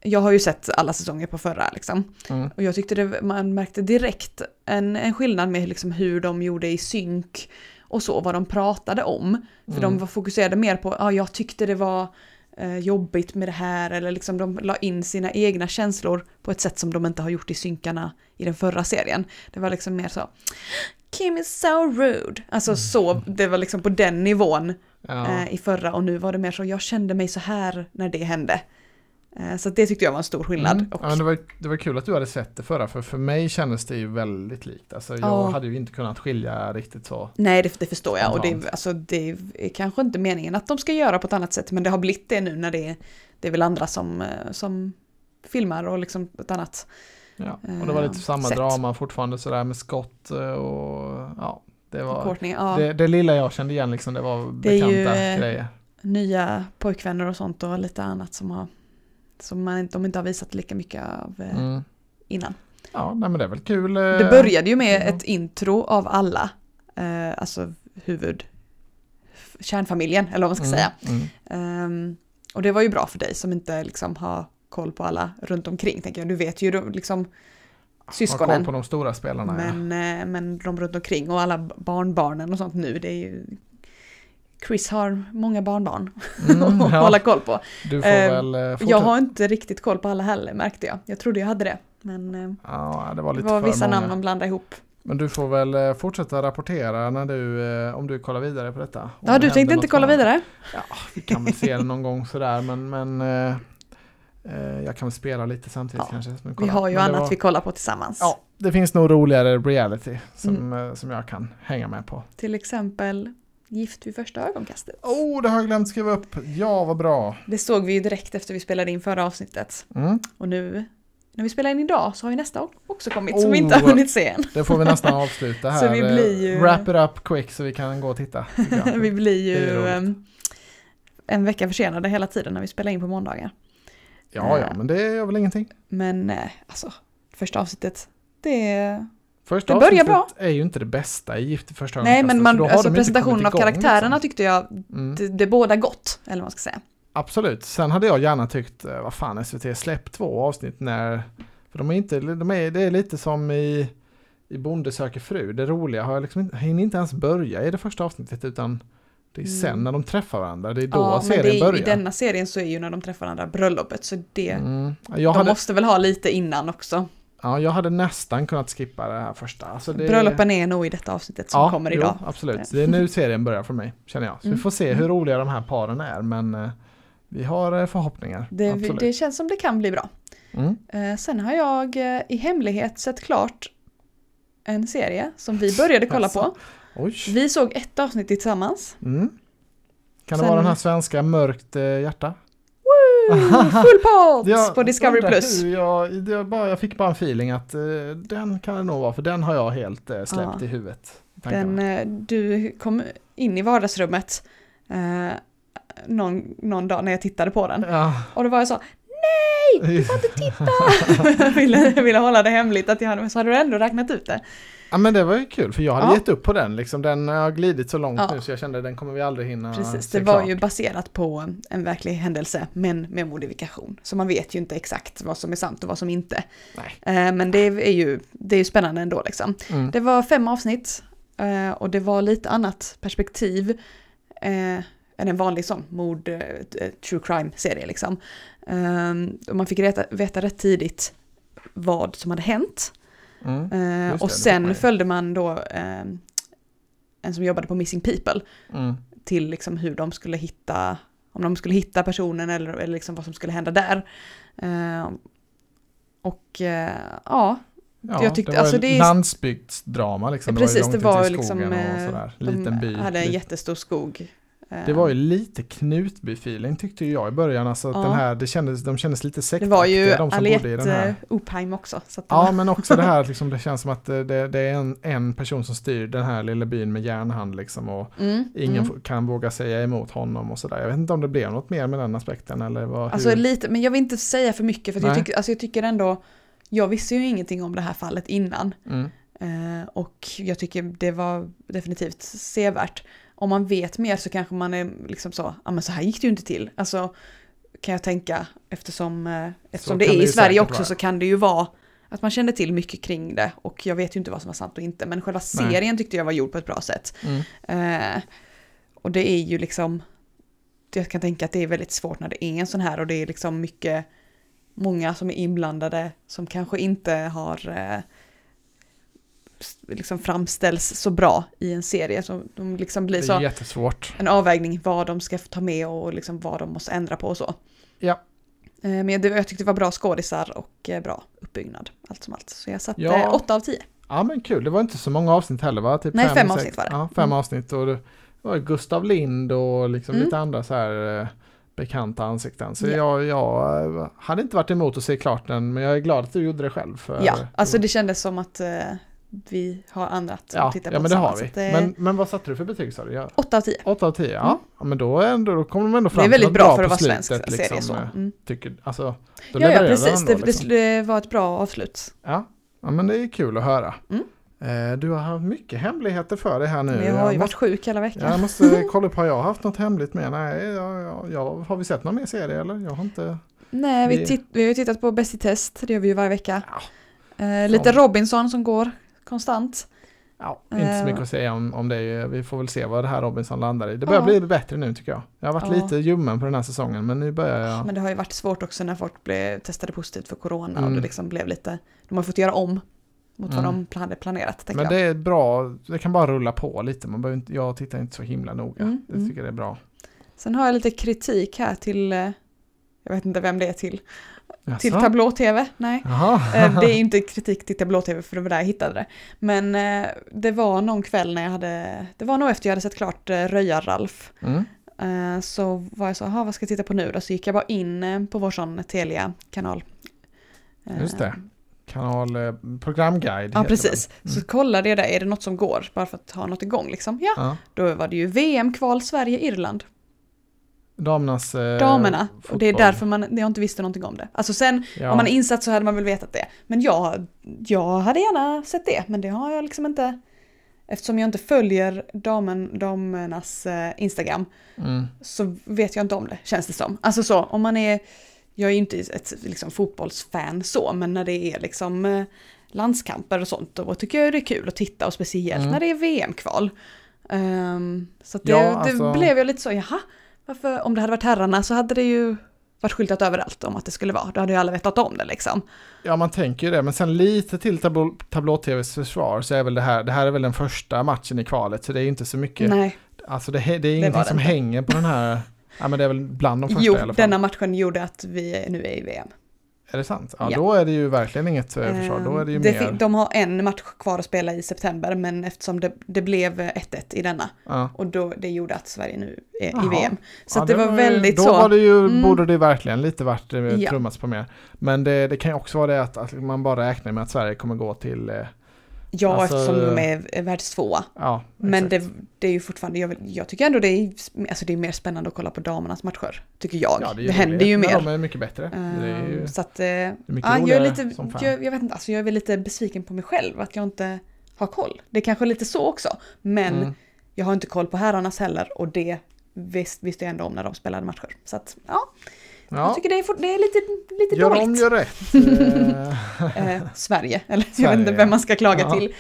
Jag har ju sett alla säsonger på förra liksom. Mm. Och jag tyckte det, man märkte direkt en, en skillnad med liksom hur de gjorde i synk och så, vad de pratade om. För Mm. de var fokuserade mer på, ja jag tyckte det var eh, jobbigt med det här, eller liksom de la in sina egna känslor på ett sätt som de inte har gjort i synkarna i den förra serien. Det var liksom mer så, Kim is so rude. Alltså så, det var liksom på den nivån Ja. eh, i förra och nu var det mer så, jag kände mig så här när det hände. Eh, så det tyckte jag var en stor skillnad. Mm. Ja, men det, var, det var kul att du hade sett det förra, för för mig kändes det ju väldigt likt. Alltså, jag Ja. hade ju inte kunnat skilja riktigt så. Nej, det, det förstår jag. Och det, alltså, det är kanske inte meningen att de ska göra på ett annat sätt, men det har blivit det nu när det är, det är väl andra som, eh, som filmar och liksom ett annat. Ja. Och det var lite Eh, samma sätt. drama fortfarande sådär med skott och ja, det var Courtney, ja, det, det lilla jag kände igen liksom, det var Det är ju, bekanta grejer. nya pojkvänner och sånt och lite annat som, har, som man, de inte har visat lika mycket av eh, Mm. innan. Ja, nej, men det är väl kul. eh, Det började ju med ja. ett intro av alla, eh, alltså huvud, kärnfamiljen, eller vad man ska mm, säga. Mm. Ehm, och det var ju bra för dig som inte liksom har koll på alla runt omkring, tänker jag. Du vet ju liksom Har syskonen. koll på de stora spelarna. ja. Men, eh, men de runt omkring och alla barnbarnen och sånt nu, det är ju... Chris har många barnbarn Mm, att ja. hålla koll på. Du får Eh, väl eh, fortsätta. Jag har inte riktigt koll på alla heller märkte jag. Jag trodde jag hade det. Men eh, Ja, det var det var vissa många. namn man blandade ihop. Men du får väl eh, fortsätta rapportera när du, eh, om du kollar vidare på detta. Om Ja, det du tänkte inte kolla vidare? Ja, vi kan väl se det någon gång sådär, men, men eh, jag kan väl spela lite samtidigt Ja, kanske. Vi har ju Men annat var- vi kollar på tillsammans. Ja, det finns nog roligare reality som, Mm. som jag kan hänga med på. Till exempel Gift vid första ögonkastet. Oh, det har jag glömt skriva upp. Ja, vad bra. Det såg vi ju direkt efter vi spelade in förra avsnittet. Mm. Och nu när vi spelar in idag så har ju nästa också kommit som vi Oh. inte har hunnit se än. Det får vi nästan avsluta här. Så vi blir ju- Eh, Wrap it up quick så vi kan gå och titta. vi blir ju em, en vecka försenade hela tiden när vi spelar in på måndagar. Ja, ja, men det gör väl ingenting. Men eh, alltså, första avsnittet, det. Första Det börjar avsnittet bra. är ju inte det bästa i Gift i första Nej, men för man, alltså presentationen av igång, karaktärerna liksom. tyckte jag, Mm. det, det båda gott, eller vad man ska säga. Absolut. Sen hade jag gärna tyckt, eh, vad fan SVT, släpp två avsnitt när... För de är inte, de är, det är lite som i, i Bonde söker fru. Det roliga har jag liksom inte, hinner inte ens börja i det första avsnittet utan det är sen Mm. när de träffar varandra, det är då ja, men serien det är, börjar. i denna serien så är ju när de träffar varandra bröllopet, så det... Mm. De hade, måste väl ha lite innan också. Ja, jag hade nästan kunnat skippa det här första. Alltså det, Bröllopen är nog i detta avsnittet som ja, kommer jo, idag. absolut. Det är nu serien börjar för mig, känner jag. Så vi Mm. får se hur roliga de här paren är, men eh, vi har eh, förhoppningar. Det, det känns som det kan bli bra. Mm. Eh, sen har jag eh, i hemlighet sett klart en serie som vi började kolla på. Oj. Vi såg ett avsnitt tillsammans. Mm. Kan det Sen- vara den här svenska Mörkt eh, hjärta? Full pott Jag på Discovery Plus. Jag, bara, jag fick bara en feeling att eh, den kan det nog vara, för den har jag helt eh, släppt Ja. i huvudet. Den, tankarna. eh, du kom in i vardagsrummet eh, någon, någon dag när jag tittade på den. Ja, Och då var jag så, nej nej, du får inte titta! ville, ville hålla det hemligt att jag hade, så hade du ändå räknat ut det. Ja men det var ju kul för jag hade Ja. gett upp på den liksom. Den har glidit så långt Ja. nu så jag kände den kommer vi aldrig hinna Precis, se det var klart. ju baserat på en verklig händelse men med modifikation. Så man vet ju inte exakt vad som är sant och vad som inte. Nej. Eh, Men det är ju, det är ju spännande ändå liksom. Mm. Det var fem avsnitt eh, och det var lite annat perspektiv eh, än en vanlig sån mord, true crime-serie liksom. Och man fick veta, veta rätt tidigt vad som hade hänt. Mm. Eh, det, och det sen ju. följde man då eh, en som jobbade på Missing People Mm. till liksom hur de skulle hitta, om de skulle hitta personen eller, eller liksom vad som skulle hända där. Eh, och eh, ja, Ja, Jag tyckte- det var alltså det landsbygdsdrama liksom. precis det det var var ute i liksom, skogen och eh, sådär. Liten by. hade en jättestor skog. Eh, Det var ju lite Knutby-feeling tyckte ju jag i början. Alltså att Ja. den här, det kändes, de kändes lite det sektaktiga var ju de som bodde i den Aliette här. eh, Opheim också. Så att det Ja, var, men också det här att liksom, det känns som att det, det, det är en, en person som styr den här lilla byn med järnhand liksom och mm, ingen mm. kan våga säga emot honom och sådär. Jag vet inte om det blev något mer med den aspekten eller vad, Alltså hur... lite, men jag vill inte säga för mycket för jag tycker, alltså jag tycker ändå, jag visste ju ingenting om det här fallet innan. Mm. Eh, och jag tycker det var definitivt sevärt. Om man vet mer så kanske man är liksom så, ja men så här gick det ju inte till. Alltså kan jag tänka eftersom, eh, eftersom det är det i Sverige också vara. så kan det ju vara att man kände till mycket kring det och jag vet ju inte vad som var sant och inte men själva Nej. serien tyckte jag var gjord på ett bra sätt. Mm. Eh, och det är ju liksom, jag kan tänka att det är väldigt svårt när det är en sån här och det är liksom mycket, många som är inblandade som kanske inte har eh, liksom framställs så bra i en serie. Så de liksom blir Det så är jättesvårt. en avvägning vad de ska ta med och liksom vad de måste ändra på och så. Ja. Eh, Men det, jag tyckte det var bra skådisar och eh, bra uppbyggnad, allt som allt. Så jag satte Ja. 8 av 10. Ja men kul, det var inte så många avsnitt heller va? Typ Nej, fem sex- avsnitt var det. Ja, fem Mm. avsnitt och det var Gustav Lind och liksom Mm. lite andra så här eh, bekanta ansikten. Så Ja. jag, jag hade inte varit emot att se klart den men jag är glad att du gjorde det själv. För, Ja, alltså det kändes som att vi har annat ja, att titta på ja men det har vi. Så att, eh, Men, men vad satte du för betyg sa du? Ja, 8 av 10. 8 av 10, ja. Mm. ja men då, är ändå, då kommer de ändå Det fram är till väldigt något bra för att vara svensk slutet, serie liksom, så. eh, Mm. Tycker, alltså, då Ja, ja, precis. de Det, det, liksom. det var ett bra avslut. Ja. ja, men det är kul att höra. Mm. Eh, du har haft mycket hemligheter för dig här nu. Men jag har ju Jag varit sjuk hela veckan. Ja, Jag måste kolla på, har jag haft något hemligt med? Nej, jag, jag, jag, har vi sett någon mer serie eller? Jag har inte... Nej, vi, Vi- titt, vi har ju tittat på Bäst i test, det gör vi ju varje vecka. Ja. Eh, lite Robinson som går konstant. Ja, inte så Eh, mycket att säga om, om det. Vi får väl se vad det här Robinson landar i. Det börjar Ja. bli bättre nu tycker jag. Jag har varit Ja. lite ljummen på den här säsongen men nu börjar jag... Men det har ju varit svårt också när folk blev testade positivt för corona och Mm. det liksom blev lite, de har fått göra om mot vad Mm. de hade planerat. Men det är bra, det kan bara rulla på lite. Man behöver inte, jag tittar inte så himla noga. Mm, Jag mm. tycker det är bra. Sen har jag lite kritik här till, eh, jag vet inte vem det är till, till tablå-tv. Nej. Eh, Det är inte kritik till tablå-tv för det var där jag hittade det. Men eh, det var någon kväll när jag hade, det var nog efter jag hade sett klart eh, Röjar-Ralf. Mm. Så var jag så, "Jaha, vad ska jag titta på nu då? Så gick jag bara in på vår sån Telia-kanal. Just det. Kanal, programguide Ja, precis. den. Så Mm. kollade jag där, är det något som går? Bara för att ha något igång liksom. Ja, Ja. då var det ju VM-kval Sverige-Irland. Damernas eh, Damerna. Och det är fotboll. därför man, jag inte visste någonting om det. Alltså sen, Ja. om man är insatt så hade man väl vetat det. Men jag, jag hade gärna sett det, men det har jag liksom inte. Eftersom jag inte följer damen, damernas eh, Instagram Mm. så vet jag inte om det, känns det som. Alltså så, om man är, jag är inte ett liksom, fotbollsfan så, men när det är liksom eh, landskamper och sånt, då tycker jag det är kul att titta och speciellt Mm. när det är VM-kval. Ehm, så det, Ja, det alltså- blev jag lite så, jaha, varför, om det hade varit herrarna så hade det ju varit skyltat överallt om att det skulle vara, då hade ju alla vetat om det liksom. Ja, man tänker ju det, men sen lite till tablå, tablå-tvs försvar så är väl det här, det här är väl den första matchen i kvalet, så det är inte så mycket, Nej, alltså det, det är var ingenting det som inte. hänger på den här, ja men det är väl bland de första jo, i alla fall. denna matchen gjorde att vi nu är i VM. Är det sant? Ja, Ja. då är det ju verkligen inget eh, försvar, då är det ju Ehm, mer, fin- De har en match kvar att spela i september, men eftersom det, det blev 1-1 i denna, ja. Och då, det gjorde att Sverige nu är i Jaha. VM. Så Ja, det, var ju- väldigt då så. var det ju, Mm. borde det verkligen lite varit eh, trummats på mer. Men det, det kan ju också vara det att, att man bara räknar med att Sverige kommer gå till, eh, Ja, Alltså- eftersom de är är världstvåa. Ja, Men det, det är ju fortfarande, jag, jag tycker ändå det är, alltså det är mer spännande att kolla på damernas matcher. Tycker jag. Ja, det är händer ju mer. De är mycket bättre. det är ju Ehm, Så att, ja, jag, är lite, jag, jag vet inte, alltså jag är väl lite besviken på mig själv att jag inte har koll. Det är kanske lite så också. Men Mm. jag har inte koll på herrarnas heller och det visst, visste jag ändå om när de spelade matcher. Så att ja, jag Ja, tycker det är, det är lite, lite gör om, dåligt. gör rätt. Eh, Sverige, eller jag Sverige, vet inte vem man ska klaga ja. till.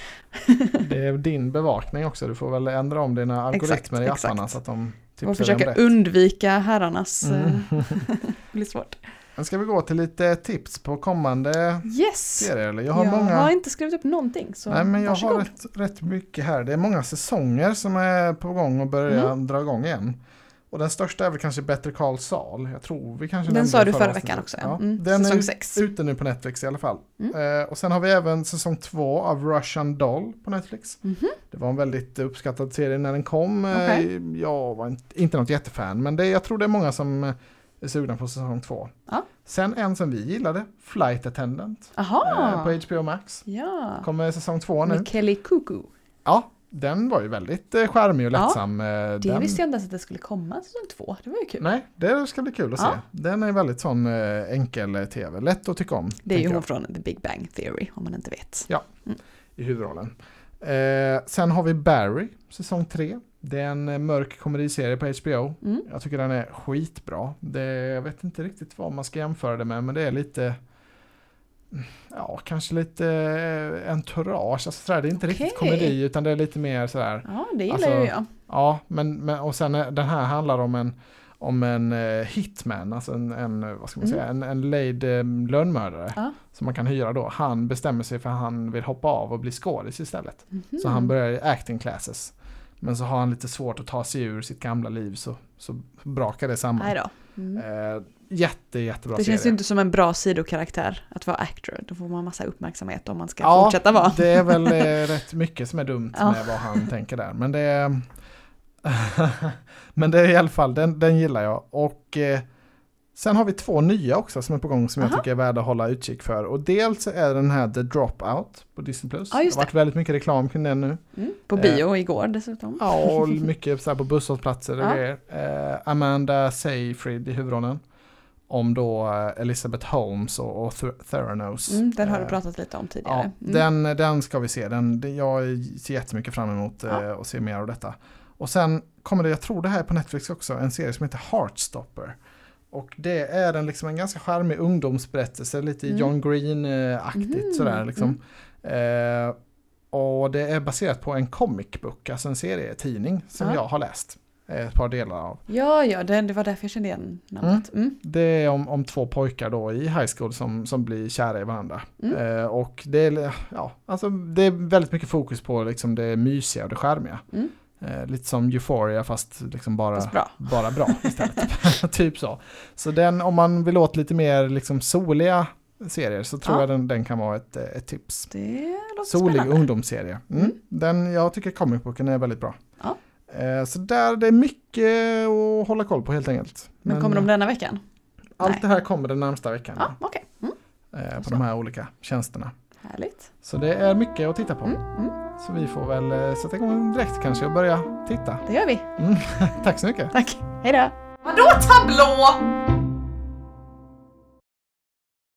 Det är din bevakning också. Du får väl ändra om dina algoritmer i Exakt, apparna exakt. så att de Och tipsar om försöka undvika herrarnas... Mm. eh, det blir svårt. Men ska vi gå till lite tips på kommande Yes! serier? Jag Jag har har, många... inte skrivit upp någonting så Nej, men jag varsågod. har rätt, rätt mycket här. Det är många säsonger som är på gång och börjar Mm. dra igång igen. Och den största är väl kanske Better Call Saul. Jag tror vi kanske Den sa du förra veckan också. Ja. Mm, Den säsong är sex. ute nu på Netflix i alla fall. Mm. Eh, och sen har vi även säsong två av Russian Doll på Netflix. Mhm. Det var en väldigt uppskattad serie när den kom. Eh, Okej. Jag var inte, inte något jättefan, men det, jag tror det är många som eh, är sugna på säsong två. Ja. Sen en som vi gillade, Flight Attendant, eh, på HBO Max. Ja. Kommer säsong två nu. Med Kelly Cuckoo. Ja, den var ju väldigt eh, charmig och Ja, lättsam. eh, Det den, visste jag inte ens att det skulle komma säsong två. Det var ju kul. Nej, det ska bli kul att Ja. se. Den är väldigt sån eh, enkel eh, tv, lätt att tycka om. Det är ju hon jag, från The Big Bang Theory, om man inte vet. I huvudrollen. Eh, sen har vi Barry, säsong tre. Det är en mörk komediserie på HBO. Mm. Jag tycker den är skitbra. Det, jag vet inte riktigt vad man ska jämföra det med, men det är lite Ja, kanske lite eh, entourage. Alltså, sådär, det är inte riktigt Okej. komedi utan det är lite mer sådär. Ja, det gillar Alltså, ju jag. Ja, men, men och sen är- den här handlar om en om en eh, hitman, alltså en, en eh, vad ska man Mm. säga, en, en lejd eh, lönnmördare Ja. som man kan hyra då. Han bestämmer sig för att han vill hoppa av och bli skådis istället. Mhm. Så han börjar i acting classes. Men så har han lite svårt att ta sig ur sitt gamla liv så, så brakar det samman. Mm. Eh, jätte, jättebra Det serie. känns ju inte som en bra sidokaraktär att vara actor. Då får man massa uppmärksamhet om man ska ja, fortsätta vara. det är väl eh, rätt mycket som är dumt Ja. med vad han tänker där. Men det är, men det är i alla fall, den, den gillar jag. Och eh, sen har vi två nya också som är på gång som jag Aha. tycker är värda att hålla utkik för. Och dels är den här The Dropout på Disney+. Plus. Ja, det har varit väldigt mycket reklam kring den nu. Mm. På Eh, bio igår dessutom. Ja, och mycket så på busshållplatser och Ja. grejer. Eh, Amanda Seyfried i huvudrollen. Om då eh, Elizabeth Holmes och, och Th- Theranos. Mm, den har du Eh, pratat lite om tidigare. Mm. den, den ska vi se. Den, jag ser jättemycket fram emot Ja. eh, att se mer av detta. Och sen kommer det, jag tror det här är på Netflix också, en serie som heter Heartstopper. Och det är en, liksom en ganska charmig ungdomsberättelse, lite Mm. John Green-aktigt Mhm, sådär liksom. Eh, och det är baserat på en comic book, alltså en serietidning som Ja. jag har läst. Eh, Ett par delar av. Ja, ja, det, det var därför jag kände igen namnet. Mm. Det är om, om två pojkar då i high school som, som blir kära i varandra. Mm. Eh, och det är, ja, alltså det är väldigt mycket fokus på liksom det mysiga och det charmiga. Mm. Eh, lite som Euphoria fast liksom bara, Fast bra. bara bra istället. typ så. Så den, om man vill åt lite mer liksom soliga serier så tror Ja. jag den, den kan vara ett, ett tips. Det låter Solig spännande. ungdomsserie. Mm. Mm. Den, jag tycker comicboken är väldigt bra. Eh, så där, det är mycket att hålla koll på helt enkelt. Men kommer de denna veckan? allt Nej. det här kommer den närmsta veckan. Ja, okej. Mm. eh, på de här olika tjänsterna. Härligt. Så det är mycket att titta på. Mm. Mm. Så vi får väl eh, sätta igång direkt kanske och börja titta. Det gör vi. Tack så mycket. Tack. Hej då. Vadå tablå?